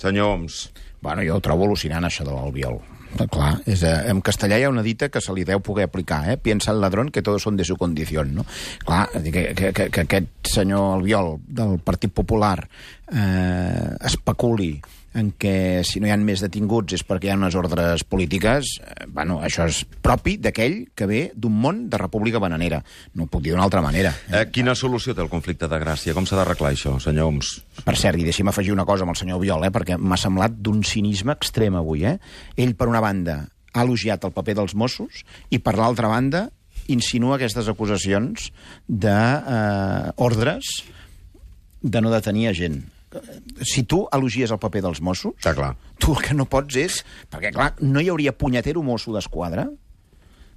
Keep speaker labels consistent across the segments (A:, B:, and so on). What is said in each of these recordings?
A: Senyor Oms.
B: Bueno, jo ho trobo al·lucinant, això de l'albiol. Clar, és, eh, en castellà hi ha una dita que se li deu poder aplicar, eh? Piensa el ladrón que todos son de su condición, no? Clar, que, que, que, que aquest senyor Albiol del Partit Popular eh, especuli en què si no hi ha més detinguts és perquè hi ha unes ordres polítiques, eh, bueno, això és propi d'aquell que ve d'un món de república bananera. No ho puc dir d'una altra manera.
A: Eh, quina solució té el conflicte de Gràcia? Com s'ha d'arreglar això, senyor Oms?
B: Per cert, i deixi'm afegir una cosa amb el senyor Viol, eh, perquè m'ha semblat d'un cinisme extrem avui. Eh? Ell, per una banda, ha elogiat el paper dels Mossos i, per l'altra banda, insinua aquestes acusacions d'ordres eh, de no detenir a gent. Si tu elogies el paper dels Mossos,
A: Està clar.
B: tu el que no pots és... Perquè, clar, no hi hauria punyetero mosso d'esquadra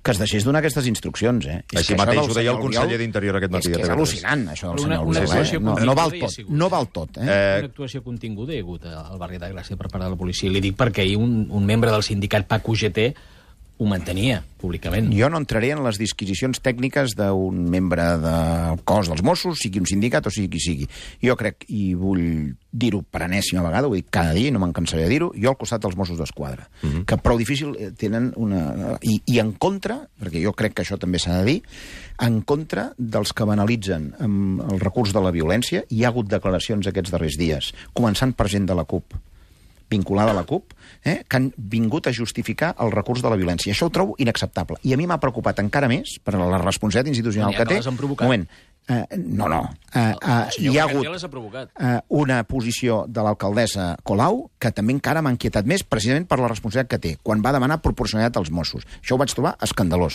B: que es deixés donar aquestes instruccions, eh? És
A: Així
B: que això
A: mateix ho deia el conseller d'Interior aquest matí
B: És
A: a
B: que és
A: TV3.
B: al·lucinant, això del
C: una-
B: senyor
C: actuació
B: eh? No, no
C: continguda
B: val
C: hi
B: tot, no val tot, eh?
A: Eh,
C: Una actuació continguda hi ha hagut al barri de Gràcia per part de la policia. I li dic perquè ahir un, un membre del sindicat PAC UGT ho mantenia públicament.
B: Jo no entraré en les disquisicions tècniques d'un membre del cos dels Mossos, sigui un sindicat o sigui qui sigui. Jo crec, i vull dir-ho per enèsima vegada, ho dic cada dia, no me'n cansaré de dir-ho, jo al costat dels Mossos d'Esquadra, uh -huh. que prou difícil eh, tenen una... I, I en contra, perquè jo crec que això també s'ha de dir, en contra dels que banalitzen amb el recurs de la violència, hi ha hagut declaracions aquests darrers dies, començant per gent de la CUP, vinculada a la CUP, eh, que han vingut a justificar el recurs de la violència. Això ho trobo inacceptable. I a mi m'ha preocupat encara més, per la responsabilitat institucional que
C: que
B: té... moment, eh, no, no. Eh, eh,
C: El senyor
B: hi ha hagut eh, una posició de l'alcaldessa Colau que també encara m'ha inquietat més precisament per la responsabilitat que té quan va demanar proporcionalitat als Mossos. Això ho vaig trobar escandalós.